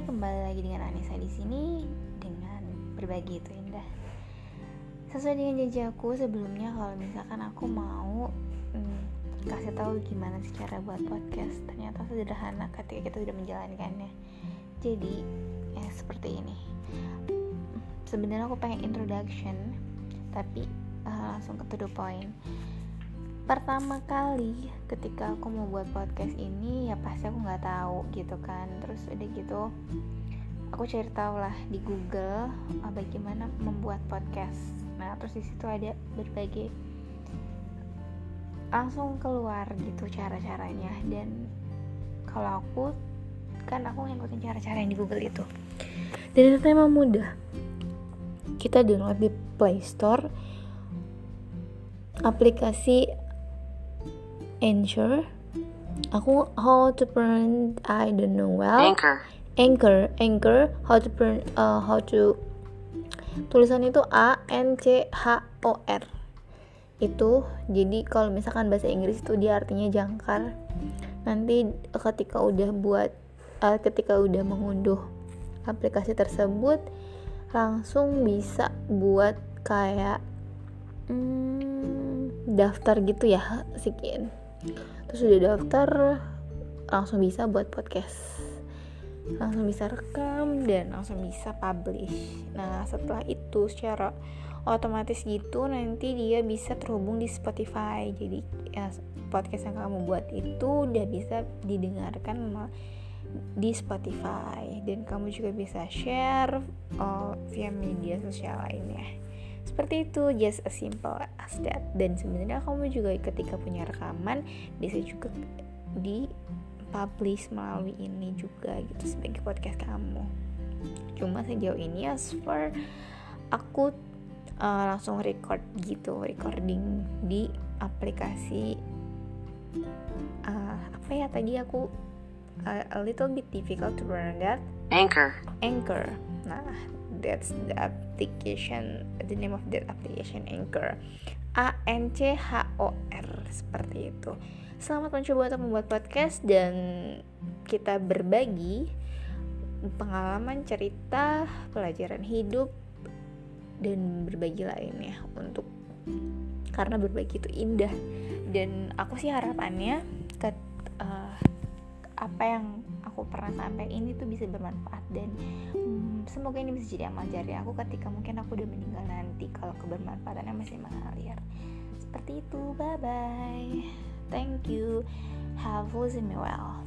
kembali lagi dengan Anissa di sini dengan berbagi itu indah. Sesuai dengan janji aku sebelumnya kalau misalkan aku mau hmm, kasih tahu gimana sih cara buat podcast, ternyata sederhana ketika kita sudah menjalankannya. Jadi ya seperti ini. Sebenarnya aku pengen introduction, tapi uh, langsung ke to the point pertama kali ketika aku mau buat podcast ini ya pasti aku nggak tahu gitu kan. Terus udah gitu aku cari tahu lah di Google ah, bagaimana membuat podcast. Nah terus di situ ada berbagai langsung keluar gitu cara-caranya. Dan kalau aku kan aku ngikutin cara-cara yang di Google itu. Dan itu emang mudah. Kita download di Play Store aplikasi Anchor aku how to pronounce I don't know well. Anchor. Anchor Anchor how to pronounce uh, how to tulisan itu A N C H O R. Itu jadi kalau misalkan bahasa Inggris itu dia artinya jangkar. Nanti ketika udah buat uh, ketika udah mengunduh aplikasi tersebut langsung bisa buat kayak hmm, daftar gitu ya sekian terus udah daftar langsung bisa buat podcast. Langsung bisa rekam dan langsung bisa publish. Nah setelah itu secara otomatis gitu nanti dia bisa terhubung di Spotify. Jadi ya, podcast yang kamu buat itu udah bisa didengarkan di Spotify. Dan kamu juga bisa share uh, via media sosial lainnya seperti itu. Just as simple as that. Dan sebenarnya kamu juga ketika punya rekaman bisa juga di publish melalui ini juga gitu sebagai podcast kamu. Cuma sejauh ini as for aku uh, langsung record gitu recording di aplikasi uh, apa ya tadi aku uh, a little bit difficult to learn that? Anchor. Anchor. Nah that's the application the name of that application Anchor. A N C H O R seperti itu. Selamat mencoba untuk membuat podcast dan kita berbagi pengalaman cerita pelajaran hidup dan berbagi lainnya untuk karena berbagi itu indah. Dan aku sih harapannya ke uh, apa yang aku pernah sampai ini tuh bisa bermanfaat dan hmm, semoga ini bisa jadi amal jari aku ketika mungkin aku udah meninggal nanti kalau kebermanfaatannya masih mengalir. Seperti itu bye bye thank you. Have listen me well